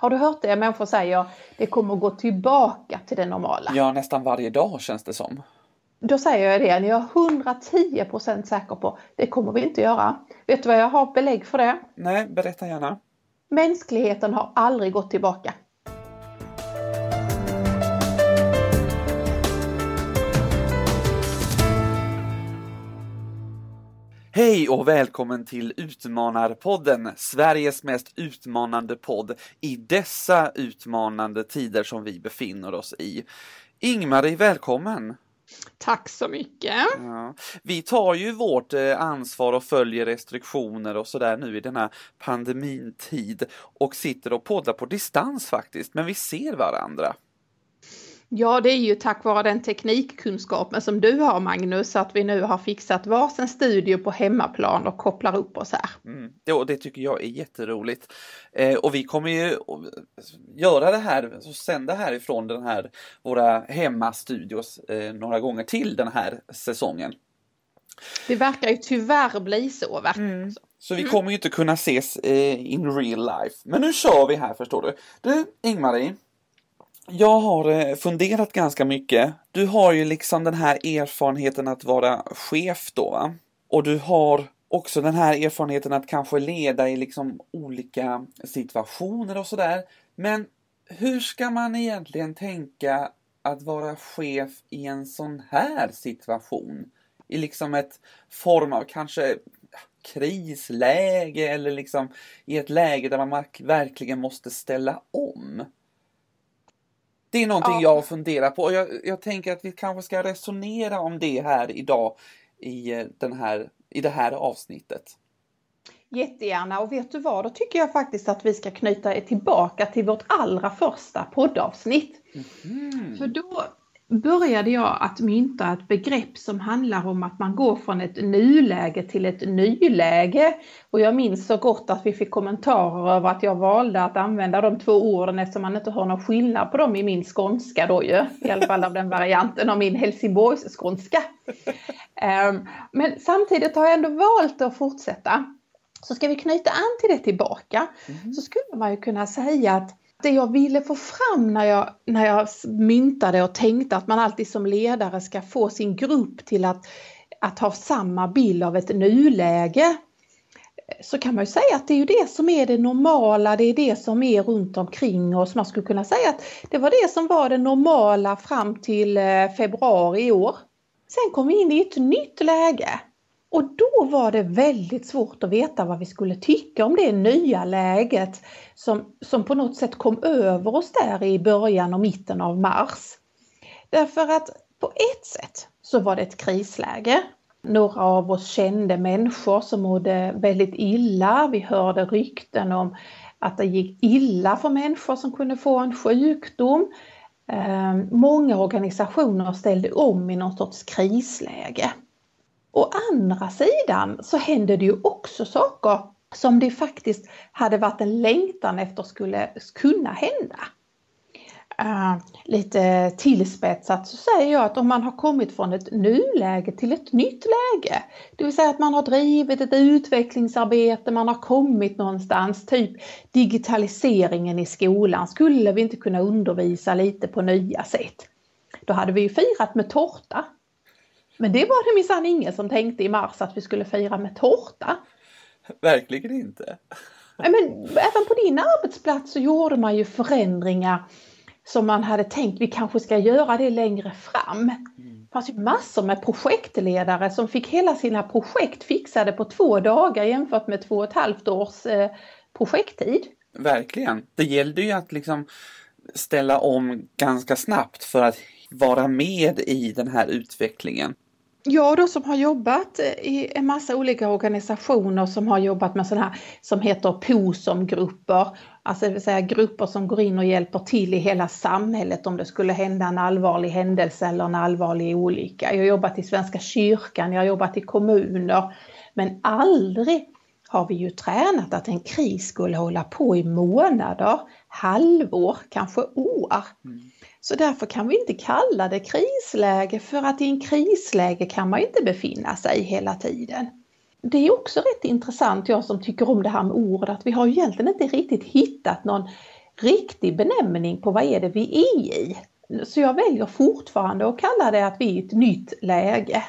Har du hört det? Människor säger det kommer att gå tillbaka till det normala. Ja, nästan varje dag känns det som. Då säger jag det, jag är 110% säker på det kommer vi inte göra. Vet du vad jag har belägg för det? Nej, berätta gärna. Mänskligheten har aldrig gått tillbaka. Hej och välkommen till Utmanarpodden, Sveriges mest utmanande podd i dessa utmanande tider som vi befinner oss i. Ingmarie, välkommen! Tack så mycket! Ja. Vi tar ju vårt eh, ansvar och följer restriktioner och sådär nu i denna pandemintid och sitter och poddar på distans faktiskt, men vi ser varandra. Ja, det är ju tack vare den teknikkunskapen som du har Magnus, att vi nu har fixat varsin studio på hemmaplan och kopplar upp oss här. Mm, det, det tycker jag är jätteroligt. Eh, och vi kommer ju göra det här, och sända härifrån den här, våra hemmastudios eh, några gånger till den här säsongen. Det verkar ju tyvärr bli så. Verkar mm. Så vi kommer ju inte kunna ses eh, in real life. Men nu kör vi här förstår du. Du, Ingmarie. Jag har eh, funderat ganska mycket. Du har ju liksom den här erfarenheten att vara chef då va? Och du har också den här erfarenheten att kanske leda i liksom olika situationer och sådär. Men hur ska man egentligen tänka att vara chef i en sån här situation? I liksom ett form av kanske krisläge eller liksom i ett läge där man verkligen måste ställa om. Det är någonting ja. jag funderar på och jag, jag tänker att vi kanske ska resonera om det här idag i, eh, den här, i det här avsnittet. Jättegärna och vet du vad, då tycker jag faktiskt att vi ska knyta tillbaka till vårt allra första poddavsnitt. Mm. För då började jag att mynta ett begrepp som handlar om att man går från ett nuläge till ett nyläge. Och jag minns så gott att vi fick kommentarer över att jag valde att använda de två orden eftersom man inte har någon skillnad på dem i min skånska då ju. I alla fall av den varianten av min Helsingborgs skånska. Ehm, men samtidigt har jag ändå valt att fortsätta. Så ska vi knyta an till det tillbaka mm. så skulle man ju kunna säga att det jag ville få fram när jag, när jag myntade och tänkte att man alltid som ledare ska få sin grupp till att, att ha samma bild av ett nuläge så kan man ju säga att det är ju det som är det normala, det är det som är runt omkring oss. Man skulle kunna säga att det var det som var det normala fram till eh, februari i år. Sen kom vi in i ett nytt läge och då var det väldigt svårt att veta vad vi skulle tycka om det nya läget som, som på något sätt kom över oss där i början och mitten av mars. Därför att på ett sätt så var det ett krisläge. Några av oss kände människor som mådde väldigt illa. Vi hörde rykten om att det gick illa för människor som kunde få en sjukdom. Ehm, många organisationer ställde om i någon sorts krisläge. Å andra sidan så händer det ju också saker som det faktiskt hade varit en längtan efter skulle kunna hända. Uh, lite tillspetsat så säger jag att om man har kommit från ett nuläge till ett nytt läge, det vill säga att man har drivit ett utvecklingsarbete, man har kommit någonstans, typ digitaliseringen i skolan, skulle vi inte kunna undervisa lite på nya sätt? Då hade vi ju firat med tårta men det var det minsann ingen som tänkte i mars att vi skulle fira med tårta. Verkligen inte. Men även på din arbetsplats så gjorde man ju förändringar som man hade tänkt vi kanske ska göra det längre fram. Det fanns ju massor med projektledare som fick hela sina projekt fixade på två dagar jämfört med två och ett halvt års eh, projekttid. Verkligen. Det gällde ju att liksom ställa om ganska snabbt för att vara med i den här utvecklingen. Jag då som har jobbat i en massa olika organisationer som har jobbat med sådana här som heter POSOM-grupper. Alltså det vill säga grupper som går in och hjälper till i hela samhället om det skulle hända en allvarlig händelse eller en allvarlig olycka. Jag har jobbat i Svenska kyrkan, jag har jobbat i kommuner. Men aldrig har vi ju tränat att en kris skulle hålla på i månader, halvår, kanske år. Mm. Så därför kan vi inte kalla det krisläge för att i en krisläge kan man inte befinna sig hela tiden. Det är också rätt intressant, jag som tycker om det här med ord, att vi har egentligen inte riktigt hittat någon riktig benämning på vad är det vi är i. Så jag väljer fortfarande att kalla det att vi är i ett nytt läge.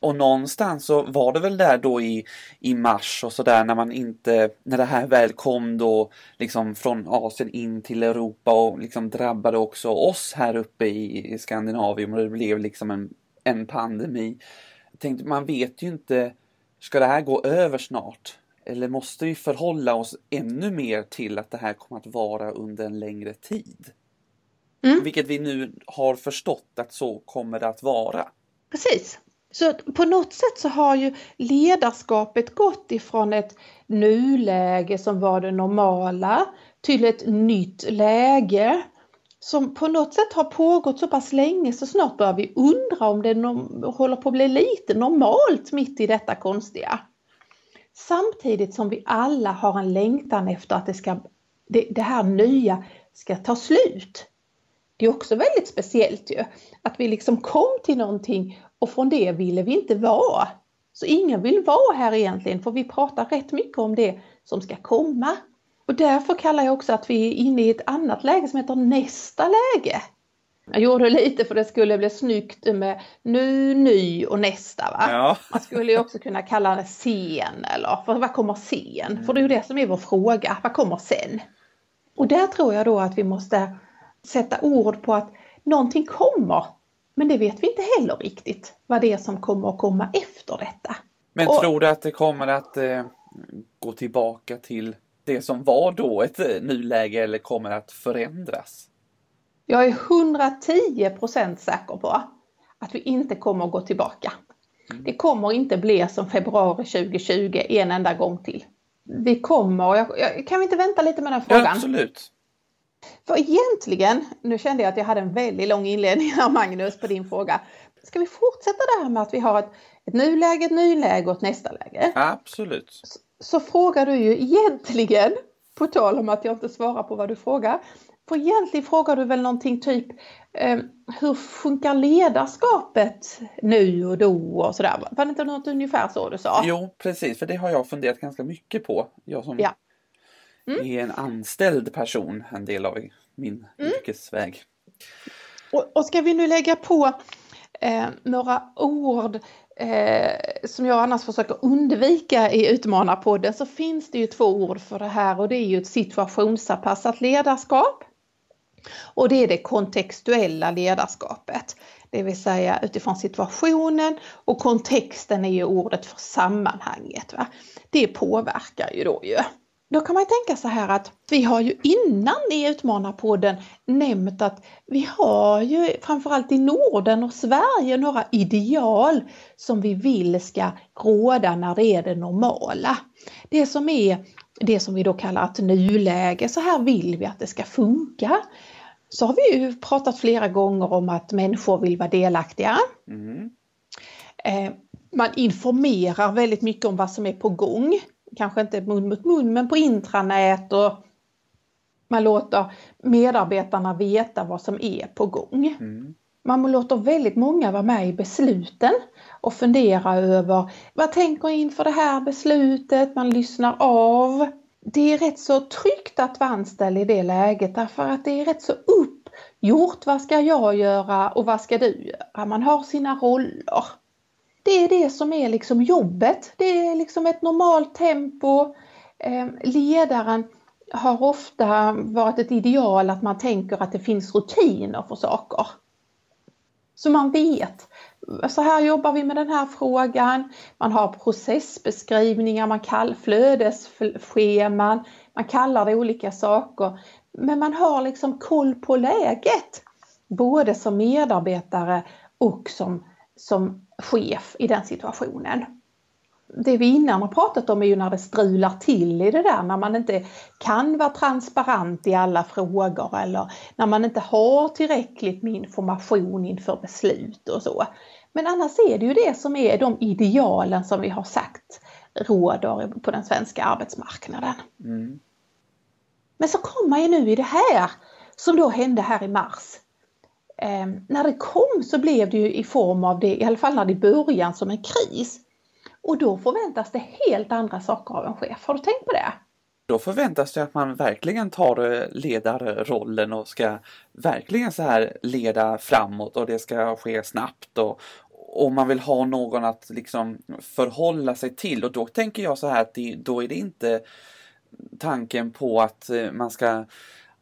Och någonstans så var det väl där då i, i mars och sådär när man inte, när det här väl kom då liksom från Asien in till Europa och liksom drabbade också oss här uppe i, i Skandinavien och det blev liksom en, en pandemi. Jag tänkte, man vet ju inte, ska det här gå över snart? Eller måste vi förhålla oss ännu mer till att det här kommer att vara under en längre tid? Mm. Vilket vi nu har förstått att så kommer det att vara. Precis. Så på något sätt så har ju ledarskapet gått ifrån ett nuläge som var det normala till ett nytt läge som på något sätt har pågått så pass länge så snart börjar vi undra om det håller på att bli lite normalt mitt i detta konstiga. Samtidigt som vi alla har en längtan efter att det, ska, det, det här nya ska ta slut. Det är också väldigt speciellt ju att vi liksom kom till någonting och från det ville vi inte vara. Så ingen vill vara här egentligen för vi pratar rätt mycket om det som ska komma. Och därför kallar jag också att vi är inne i ett annat läge som heter nästa läge. Jag gjorde lite för det skulle bli snyggt med nu, ny och nästa. Va? Ja. Man skulle ju också kunna kalla det sen eller för vad kommer sen? Mm. För det är ju det som är vår fråga, vad kommer sen? Och där tror jag då att vi måste sätta ord på att någonting kommer men det vet vi inte heller riktigt vad det är som kommer att komma efter detta. Men och, tror du att det kommer att eh, gå tillbaka till det som var då ett eh, nuläge eller kommer att förändras? Jag är 110 procent säker på att vi inte kommer att gå tillbaka. Mm. Det kommer inte bli som februari 2020 en enda gång till. Vi kommer, jag, jag, kan vi inte vänta lite med den frågan? Ja, absolut. För egentligen, nu kände jag att jag hade en väldigt lång inledning här Magnus på din fråga. Ska vi fortsätta det här med att vi har ett, ett nuläge, ett nyläge och ett nästa läge? Absolut. Så, så frågar du ju egentligen, på tal om att jag inte svarar på vad du frågar, för egentligen frågar du väl någonting typ eh, hur funkar ledarskapet nu och då och sådär? Var det inte något ungefär så du sa? Jo, precis, för det har jag funderat ganska mycket på. Jag som ja mm. är en anställd person en del av min mm. yrkesväg. Och, och ska vi nu lägga på eh, några ord eh, som jag annars försöker undvika i Utmanarpodden så finns det ju två ord för det här och det är ju ett situationsanpassat ledarskap. Och det är det kontextuella ledarskapet. Det vill säga utifrån situationen och kontexten är ju ordet för sammanhanget. Va? Det påverkar ju då ju. Då kan man tänka så här att vi har ju innan i Utmanarpodden nämnt att vi har ju framförallt i Norden och Sverige några ideal som vi vill ska råda när det är det normala. Det som är det som vi då kallar ett nuläge, så här vill vi att det ska funka. Så har vi ju pratat flera gånger om att människor vill vara delaktiga. Mm. Man informerar väldigt mycket om vad som är på gång kanske inte mun mot mun, men på intranät och man låter medarbetarna veta vad som är på gång. Mm. Man låter väldigt många vara med i besluten och fundera över vad tänker inför det här beslutet, man lyssnar av. Det är rätt så tryggt att vara anställd i det läget därför att det är rätt så uppgjort. Vad ska jag göra och vad ska du göra? Man har sina roller det är det som är liksom jobbet. Det är liksom ett normalt tempo. Eh, ledaren har ofta varit ett ideal att man tänker att det finns rutiner för saker. Så man vet, så här jobbar vi med den här frågan. Man har processbeskrivningar, man kallar flödesscheman, man kallar det olika saker. Men man har liksom koll på läget, både som medarbetare och som, som chef i den situationen. Det vi innan har pratat om är ju när det strular till i det där, när man inte kan vara transparent i alla frågor eller när man inte har tillräckligt med information inför beslut och så. Men annars är det ju det som är de idealen som vi har sagt råder på den svenska arbetsmarknaden. Mm. Men så kommer ju nu i det här som då hände här i mars eh, när det kom så blev det ju i form av det, i alla fall när det början som en kris. Och då förväntas det helt andra saker av en chef. Har du tänkt på det? då förväntas det att man verkligen tar eh, ledarrollen och ska verkligen så här leda framåt och det ska ske snabbt och, och man vill ha någon att liksom förhålla sig till och då tänker jag så här att det, då är det inte tanken på att eh, man ska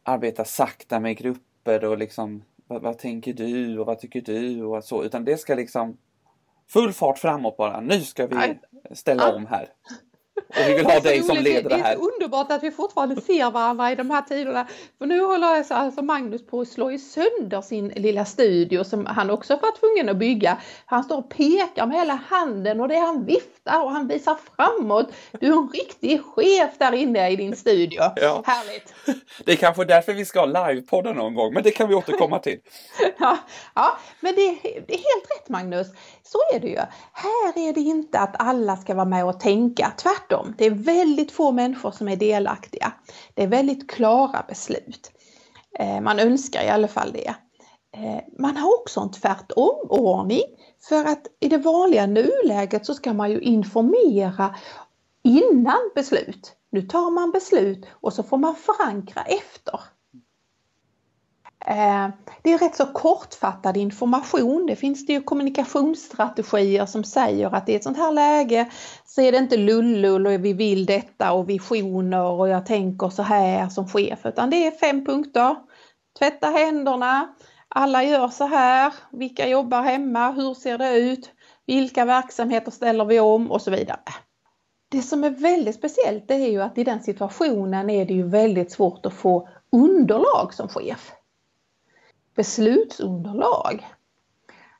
arbeta sakta med grupper och liksom vad, vad tänker du och vad tycker du och så utan det ska liksom full fart framåt bara. Nu ska vi ställa om här. Och vi vill ha dig som leder det här. Det är så underbart att vi fortfarande ser varandra i de här tiderna. För nu håller alltså Magnus på att slå sönder sin lilla studio som han också var tvungen att bygga. Han står och pekar med hela handen och det han viftar och han visar framåt. Du är en riktig chef där inne i din studio. Ja. Härligt! Det är kanske därför vi ska ha livepodda någon gång, men det kan vi återkomma till. ja, ja, men det, det är helt rätt Magnus. Så är det ju. Här är det inte att alla ska vara med och tänka. Tvärtom, det är väldigt få människor som är delaktiga. Det är väldigt klara beslut. Eh, man önskar i alla fall det. Eh, man har också en tvärtom-ordning för att i det vanliga nuläget så ska man ju informera innan beslut. Nu tar man beslut och så får man förankra efter. Eh, det är rätt så kortfattad information. Det finns det ju kommunikationsstrategier som säger att i ett sånt här läge så är det inte lullull och vi vill detta och visioner och jag tänker så här som chef utan det är fem punkter. Tvätta händerna, alla gör så här, vilka jobbar hemma, hur ser det ut, vilka verksamheter ställer vi om och så vidare. Det som är väldigt speciellt det är ju att i den situationen är det ju väldigt svårt att få underlag som chef beslutsunderlag.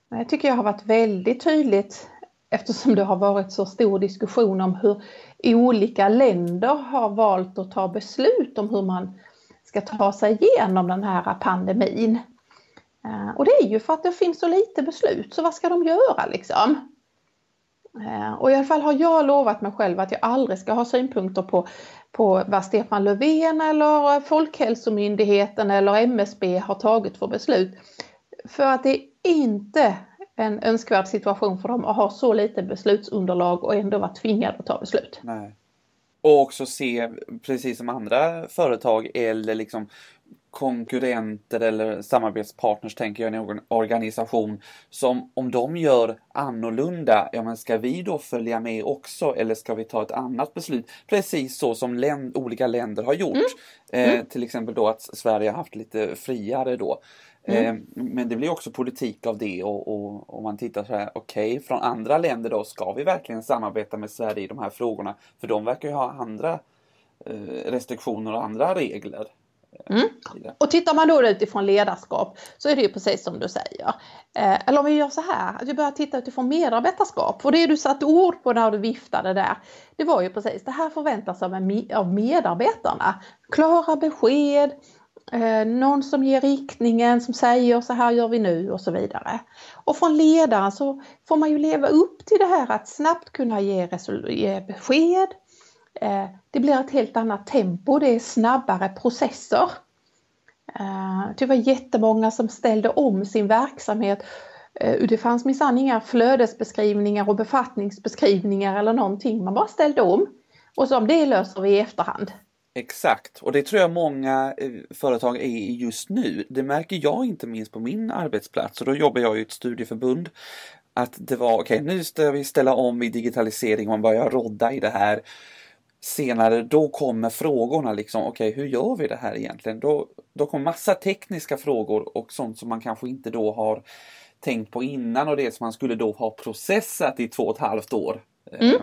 Det tycker jag har varit väldigt tydligt eftersom det har varit så stor diskussion om hur olika länder har valt att ta beslut om hur man ska ta sig igenom den här pandemin. Eh, och det är ju för att det finns så lite beslut, så vad ska de göra liksom? Eh, och i alla fall har jag lovat mig själv att jag aldrig ska ha synpunkter på på vad Stefan Löfven eller Folkhälsomyndigheten eller MSB har tagit för beslut. För att det är inte en önskvärd situation för dem att ha så lite beslutsunderlag och ändå vara tvingad att ta beslut. Nej. Och också se, precis som andra företag eller liksom konkurrenter eller samarbetspartners tänker jag i en organisation som om de gör annorlunda, ja men ska vi då följa med också eller ska vi ta ett annat beslut? Precis så som länd, olika länder har gjort. Mm. Mm. Eh, till exempel då att Sverige har haft lite friare då. Mm. Eh, men det blir också politik av det och om man tittar så här, okej, okay, från andra länder då, ska vi verkligen samarbeta med Sverige i de här frågorna? För de verkar ju ha andra eh, restriktioner och andra regler. Mm. Och tittar man då utifrån ledarskap så är det ju precis som du säger. Eh, eller om vi gör så här, att vi börjar titta utifrån medarbetarskap. För det du satte ord på när du viftade där, det var ju precis det här förväntas av, av medarbetarna. Klara besked, eh, någon som ger riktningen, som säger så här gör vi nu och så vidare. Och från ledaren så får man ju leva upp till det här att snabbt kunna ge, ge besked, Eh, det blir ett helt annat tempo, det är snabbare processer. Eh, det var jättemånga som ställde om sin verksamhet. Eh, det fanns minsann inga flödesbeskrivningar och befattningsbeskrivningar eller någonting, man bara ställde om. Och så om det löser vi i efterhand. Exakt, och det tror jag många företag är just nu. Det märker jag inte minst på min arbetsplats och då jobbar jag i ett studieförbund. Att det var okej, okay, nu ska vi ställa om i digitalisering, och man börjar rodda i det här senare, då kommer frågorna liksom, okej okay, hur gör vi det här egentligen? Då, då kommer massa tekniska frågor och sånt som man kanske inte då har tänkt på innan och det som man skulle då ha processat i två och ett halvt år eh, mm.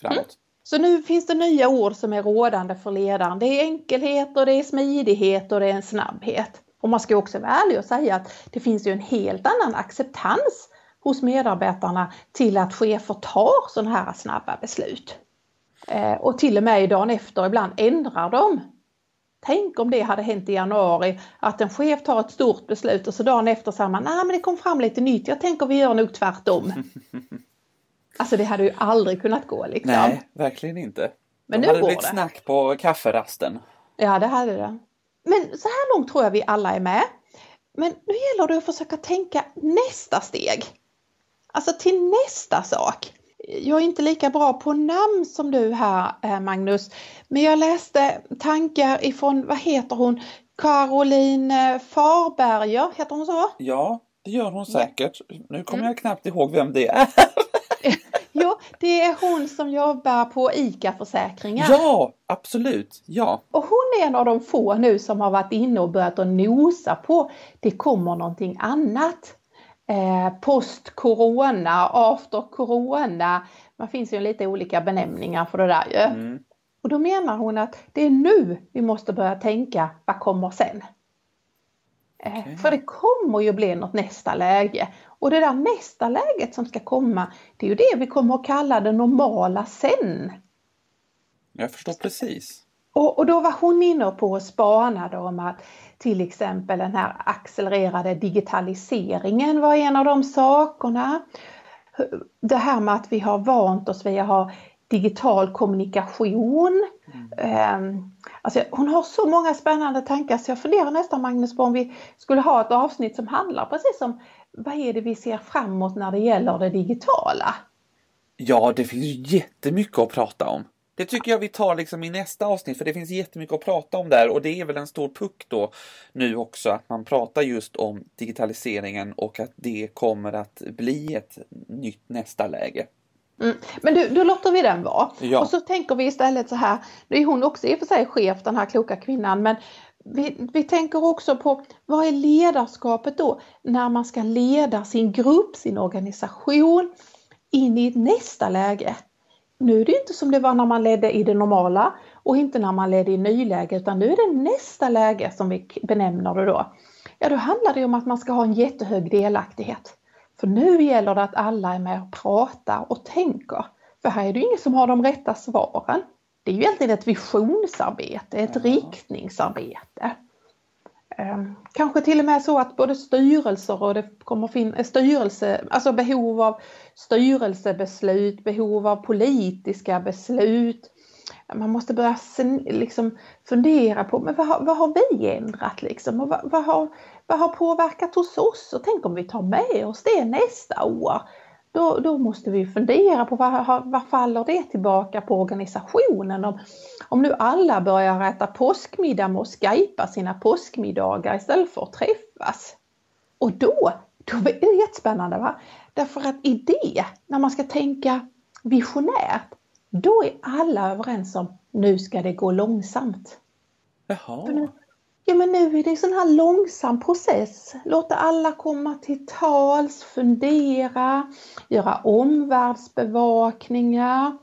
framåt. Mm. Så nu finns det nya ord som är rådande för ledaren. Det är enkelhet och det är smidighet och det är en snabbhet. Och man ska också vara ärlig och säga att det finns ju en helt annan acceptans hos medarbetarna till att chefer tar sådana här snabba beslut. Eh, och till och med dagen efter ibland ändrar de. Tänk om det hade hänt i januari att en chef tar ett stort beslut och så dagen efter säger man nej men det kom fram lite nytt, jag tänker vi gör nog tvärtom. alltså det hade ju aldrig kunnat gå liksom. Nej, verkligen inte. Men De nu hade går blivit det. snack på kafferasten. Ja, det hade det. Men så här långt tror jag vi alla är med. Men nu gäller det att försöka tänka nästa steg. Alltså till nästa sak jag är inte lika bra på namn som du här eh, Magnus. Men jag läste tankar ifrån, vad heter hon, Caroline eh, Farberger, heter hon så? Ja, det gör hon säkert. Nu kommer mm. jag knappt ihåg vem det är. Jo, det är hon som jobbar på ICA-försäkringar. Ja, absolut. Ja. Och hon är en av de få nu som har varit inne och börjat att nosa på det kommer någonting annat. Eh, Post-corona, after corona. Man finns ju lite olika benämningar för det där ju. Mm. Och då menar hon att det är nu vi måste börja tänka, vad kommer sen? Eh, okay. För det kommer ju bli något nästa läge. Och det där nästa läget som ska komma, det är ju det vi kommer att kalla det normala sen. Jag förstår precis. Och, och då var hon inne på och spanade om att till exempel den här accelererade digitaliseringen var en av de sakerna. Det här med att vi har vant oss vid att ha digital kommunikation. Mm. Alltså, hon har så många spännande tankar så jag funderar nästan Magnus på om vi skulle ha ett avsnitt som handlar precis om vad är det vi ser framåt när det gäller det digitala? Ja, det finns jättemycket att prata om. Det tycker jag vi tar liksom i nästa avsnitt för det finns jättemycket att prata om där och det är väl en stor puck då nu också att man pratar just om digitaliseringen och att det kommer att bli ett nytt nästa läge. Mm. Men du, då låter vi den vara. Ja. Och så tänker vi istället så här, nu är hon också i och för sig chef den här kloka kvinnan men vi, vi tänker också på vad är ledarskapet då när man ska leda sin grupp, sin organisation in i nästa läge. Nu är det inte som det var när man ledde i det normala och inte när man ledde i nyläge utan nu är det nästa läge som vi benämner det då. Ja, då handlar det om att man ska ha en jättehög delaktighet. För nu gäller det att alla är med och pratar och tänker. För här är det ingen som har de rätta svaren. Det är ju egentligen ett visionsarbete, ett riktningsarbete. Ehm, kanske till och med så att både styrelser och det kommer finnas eh, styrelse, alltså behov av styrelsebeslut, behov av politiska beslut. Man måste börja liksom fundera på men vad, har, vad har vi ändrat liksom och vad, vad, har, vad har påverkat hos oss och tänk om vi tar med oss det nästa år. Då, då måste vi fundera på vad, vad faller det tillbaka på organisationen? Om, om nu alla börjar äta påskmiddag med att skypa sina påskmiddagar istället för att träffas. Och då, då är det jättespännande va? Därför att i det, när man ska tänka visionärt, då är alla överens om nu ska det gå långsamt. Jaha. Nu, ja men nu är det en sån här långsam process. Låta alla komma till tals, fundera, göra omvärldsbevakningar,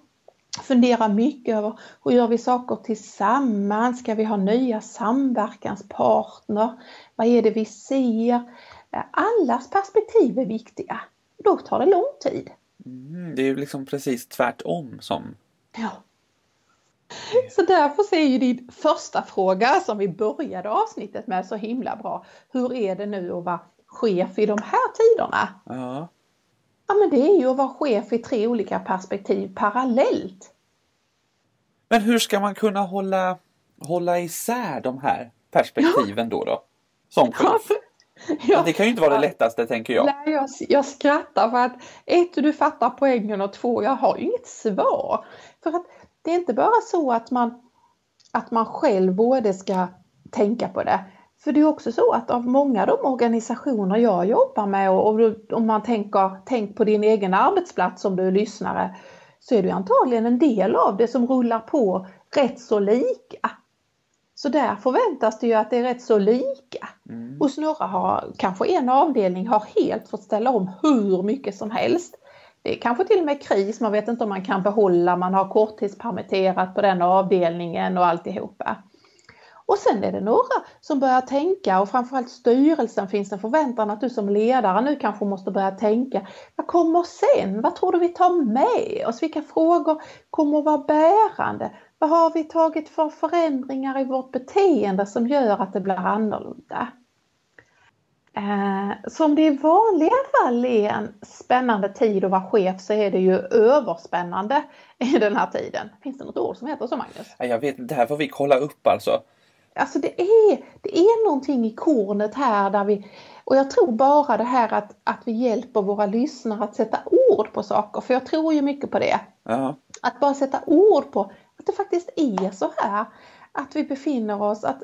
fundera mycket över hur gör vi saker tillsammans? Ska vi ha nya samverkanspartner? Vad är det vi ser? Allas perspektiv är viktiga. Då tar det lång tid. Mm, det är liksom precis tvärtom som... Ja. Så därför så är ju din första fråga som vi började avsnittet med så himla bra. Hur är det nu att vara chef i de här tiderna? Ja. Ja men det är ju att vara chef i tre olika perspektiv parallellt. Men hur ska man kunna hålla, hålla isär de här perspektiven ja. då? då? Som chef? Ja, det kan ju inte vara det lättaste tänker jag. Nej, jag, jag skrattar för att ett, du fattar poängen och två, jag har inget svar. För att det är inte bara så att man, att man själv både ska tänka på det. För det är också så att av många av de organisationer jag jobbar med och, och om man tänker, tänk på din egen arbetsplats som du är lyssnare, så är det antagligen en del av det som rullar på rätt så lika. Så där förväntas det ju att det är rätt så lika. Mm. Hos några har kanske en avdelning har helt fått ställa om hur mycket som helst. Det är kanske till och med kris, man vet inte om man kan behålla, man har korttidspermitterat på den avdelningen och alltihopa. Och sen är det några som börjar tänka och framförallt styrelsen finns det en förväntan att du som ledare nu kanske måste börja tänka. Vad kommer sen? Vad tror du vi tar med oss? Vilka frågor kommer att vara bärande? Vad har vi tagit för förändringar i vårt beteende som gör att det blir annorlunda? Eh, så om det i vanliga fall är en spännande tid att vara chef så är det ju överspännande i den här tiden. Finns det något ord som heter så Magnus? Jag vet inte, det här får vi kolla upp alltså. Alltså det är, det är någonting i kornet här där vi, Och jag tror bara det här att, att vi hjälper våra lyssnare att sätta ord på saker, för jag tror ju mycket på det. Ja. Att bara sätta ord på att det faktiskt är så här. Att vi befinner oss, att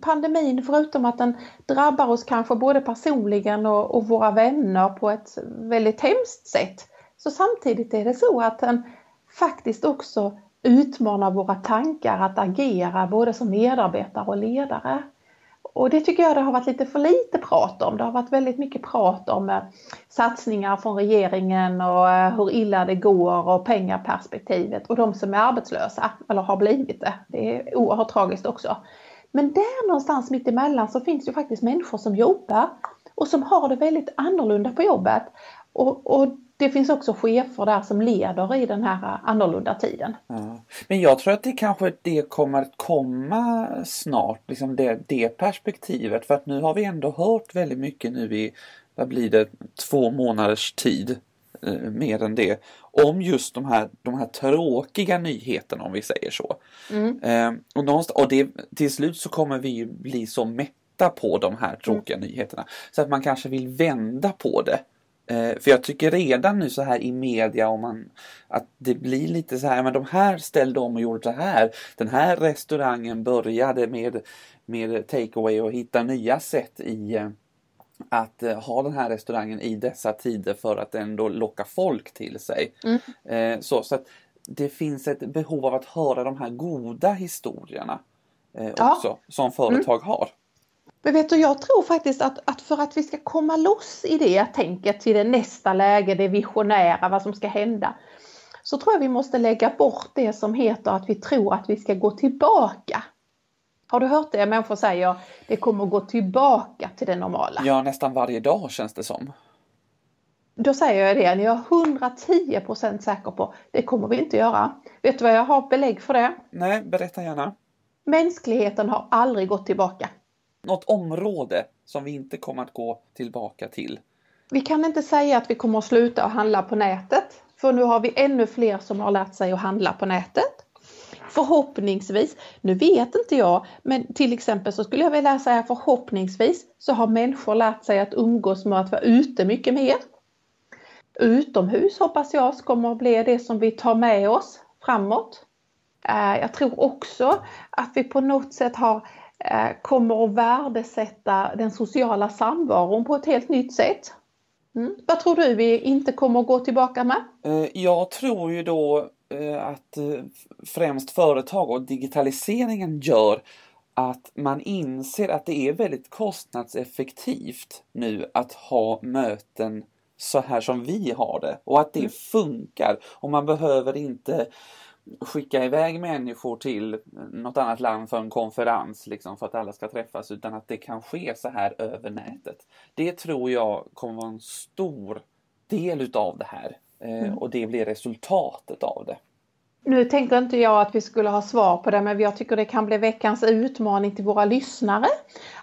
pandemin förutom att den drabbar oss kanske både personligen och, och våra vänner på ett väldigt hemskt sätt. Så samtidigt är det så att den faktiskt också utmanar våra tankar att agera både som medarbetare och ledare. Och det tycker jag det har varit lite för lite prat om. Det har varit väldigt mycket prat om eh, satsningar från regeringen och eh, hur illa det går och pengaperspektivet och de som är arbetslösa eller har blivit det. Det är oerhört tragiskt också. Men där någonstans mitt emellan så finns det faktiskt människor som jobbar och som har det väldigt annorlunda på jobbet. Och, och det finns också chefer där som leder i den här annorlunda tiden. Ja. Men jag tror att det kanske det kommer att komma snart, liksom det, det perspektivet. För att nu har vi ändå hört väldigt mycket nu i, vad blir det, två månaders tid. Eh, mer än det. Om just de här, de här tråkiga nyheterna om vi säger så. Mm. Eh, och, någonstans, och det, till slut så kommer vi ju bli så mätta på de här tråkiga mm. nyheterna. Så att man kanske vill vända på det. Eh, för jag tycker redan nu så här i media om man, att det blir lite så här, men de här ställde om och gjorde så här. Den här restaurangen började med, med takeaway och hitta nya sätt i eh, att eh, ha den här restaurangen i dessa tider för att ändå locka folk till sig. Mm. Så, så att det finns ett behov av att höra de här goda historierna också ja. som företag mm. har. Men vet du, jag tror faktiskt att, att för att vi ska komma loss i det tänket till det nästa läge, det visionära, vad som ska hända. Så tror jag vi måste lägga bort det som heter att vi tror att vi ska gå tillbaka. Har du hört det? Människor säger det kommer att gå tillbaka till det normala. Ja, nästan varje dag känns det som. Då säger jag det, jag är 110% säker på det kommer vi inte göra. Vet du vad jag har belägg för det? Nej, berätta gärna. Mänskligheten har aldrig gått tillbaka något område som vi inte kommer att gå tillbaka till? Vi kan inte säga att vi kommer att sluta att handla på nätet. För nu har vi ännu fler som har lärt sig att handla på nätet. Förhoppningsvis, nu vet inte jag, men till exempel så skulle jag vilja säga förhoppningsvis så har människor lärt sig att umgås med att vara ute mycket mer. Utomhus hoppas jag kommer att bli det som vi tar med oss framåt. Eh, jag tror också att vi på något sätt har kommer att värdesätta den sociala samvaron på ett helt nytt sätt. Mm. Vad tror du vi inte kommer att gå tillbaka med? Eh, jag tror ju då eh, att främst företag och digitaliseringen gör att man inser att det är väldigt kostnadseffektivt nu att ha möten så här som vi har det och att det mm. funkar och man behöver inte skicka iväg människor till något annat land för en konferens liksom för att alla ska träffas utan att det kan ske så här över nätet. Det tror jag kommer vara en stor del utav det här eh, mm. och det blir resultatet av det. Nu tänker inte jag att vi skulle ha svar på det men jag tycker det kan bli veckans utmaning till våra lyssnare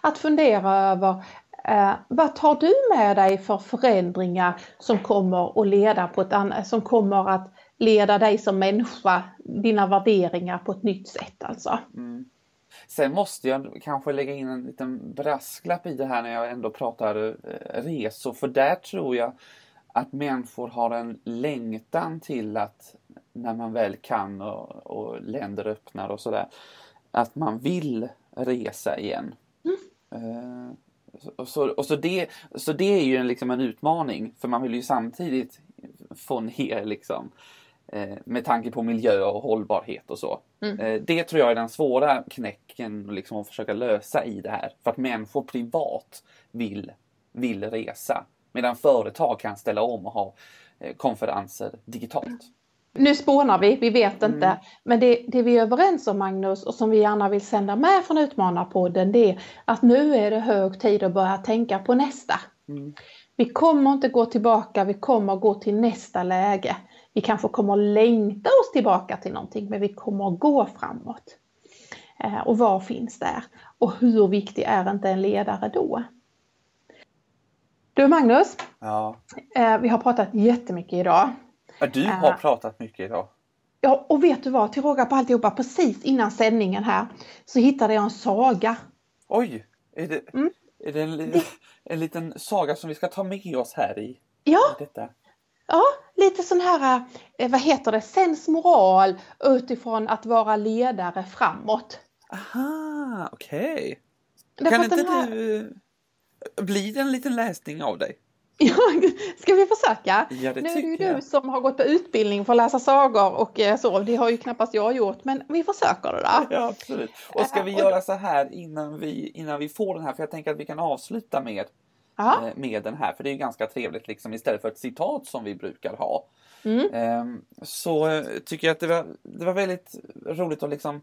att fundera över eh, vad tar du med dig för förändringar som kommer att leda på ett annat, som kommer att leda dig som människa, dina värderingar på ett nytt sätt alltså. Mm. Sen måste jag kanske lägga in en liten brasklapp i det här när jag ändå pratar eh, resor, för där tror jag att människor har en längtan till att när man väl kan och, och länder öppnar och sådär, att man vill resa igen. Mm. Uh, och så, och så, det, så det är ju en, liksom en utmaning, för man vill ju samtidigt få ner liksom Eh, med tanke på miljö och hållbarhet och så. Mm. Eh, det tror jag är den svåra knäcken liksom, att försöka lösa i det här. För att människor privat vill, vill resa. Medan företag kan ställa om och ha eh, konferenser digitalt. Nu spånar vi, vi vet inte. Mm. Men det, det, vi är överens om Magnus och som vi gärna vill sända med från Utmanarpodden det är att nu är det hög tid att börja tänka på nästa. Mm. Vi kommer inte gå tillbaka, vi kommer gå till nästa läge. Vi kanske kommer längta oss tillbaka till någonting men vi kommer gå framåt. Eh, och vad finns där? Och hur viktig är inte en ledare då? Du Magnus, ja. Eh, vi har pratat jättemycket idag. Ja, du har uh, pratat mycket idag. Ja, och vet du vad? Till råga på alltihopa, precis innan sändningen här så hittade jag en saga. Oj! Är det, mm. är det en, en liten saga som vi ska ta med oss här i, Ja, i detta? Ja lite sån här, eh, vad heter det, sensmoral utifrån att vara ledare framåt. Aha, okej. Därför Kan inte här- du... Blir det en liten läsning av dig? Ja, ska vi försöka? Ja, det nu är det ju jag. du som har gått på utbildning för att läsa sagor och eh, så. Det har ju knappast jag gjort, men vi försöker det då. Ja, absolut. Och ska vi göra så här innan vi, innan vi får den här, för jag tänker att vi kan avsluta med, Ja, eh, med den här, för det är ganska trevligt liksom istället för ett citat som vi brukar ha. mm. Ehm, Så eh, tycker jag att det var, det var väldigt roligt och, liksom,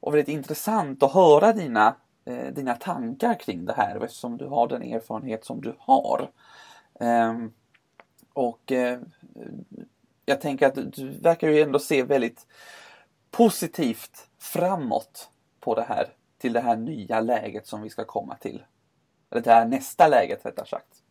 och väldigt intressant att höra dina, eh, dina tankar kring det här eftersom du har den erfarenhet som du har. Ehm, Och jag tänker att du verkar ju ändå se väldigt positivt framåt på det här, till det här nya läget som vi ska komma till. Eller det här nästa läget rättare sagt.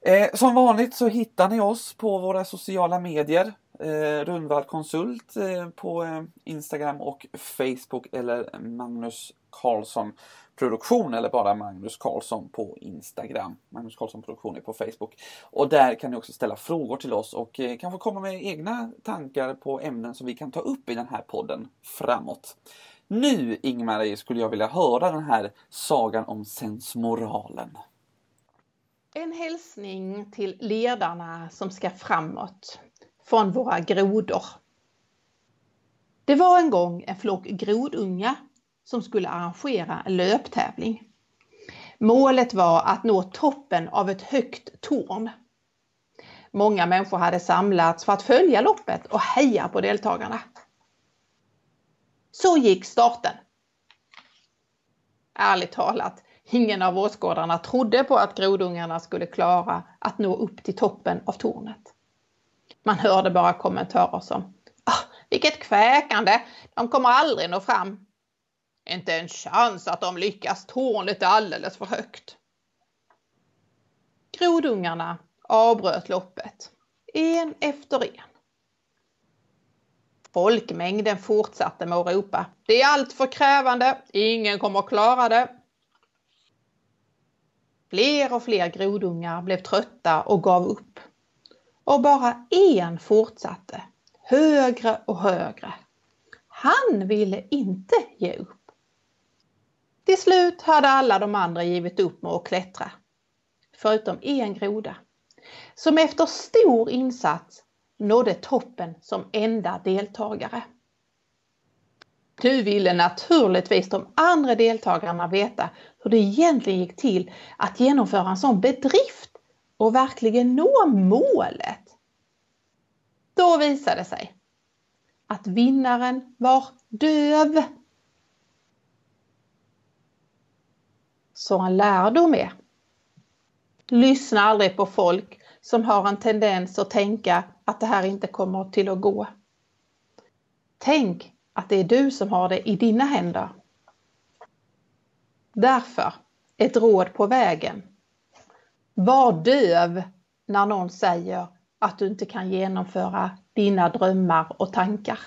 Eh, som vanligt så hittar ni oss på våra sociala medier. Eh, Rundvall Konsult eh, på eh, Instagram och Facebook eller Magnus Karlsson Produktion eller bara Magnus Karlsson på Instagram. Magnus Karlsson Produktion är på Facebook. Och där kan ni också ställa frågor till oss och eh, kanske komma med egna tankar på ämnen som vi kan ta upp i den här podden framåt. Nu Ingmarie skulle jag vilja höra den här sagan om sensmoralen. En hälsning till ledarna som ska framåt från våra grodor. Det var en gång en flock grodungar som skulle arrangera en löptävling. Målet var att nå toppen av ett högt torn. Många människor hade samlats för att följa loppet och heja på deltagarna. Så gick starten. Ärligt talat, ingen av åskådarna trodde på att grodungarna skulle klara att nå upp till toppen av tornet. Man hörde bara kommentarer som ah, Vilket kväkande! De kommer aldrig nå fram. Inte en chans att de lyckas, tornet är alldeles för högt. Grodungarna avbröt loppet, en efter en. Folkmängden fortsatte med att ropa Det är allt för krävande, ingen kommer att klara det. Fler och fler grodungar blev trötta och gav upp. Och bara en fortsatte, högre och högre. Han ville inte ge upp. Till slut hade alla de andra givit upp med att klättra. Förutom en groda. Som efter stor insats nådde toppen som enda deltagare. Nu ville naturligtvis de andra deltagarna veta hur det egentligen gick till att genomföra en sån bedrift och verkligen nå målet. Då visade det sig att vinnaren var döv. Så en lärdom är Lyssna aldrig på folk som har en tendens att tänka att det här inte kommer till att gå. Tänk att det är du som har det i dina händer. Därför ett råd på vägen. Var döv när någon säger att du inte kan genomföra dina drömmar och tankar.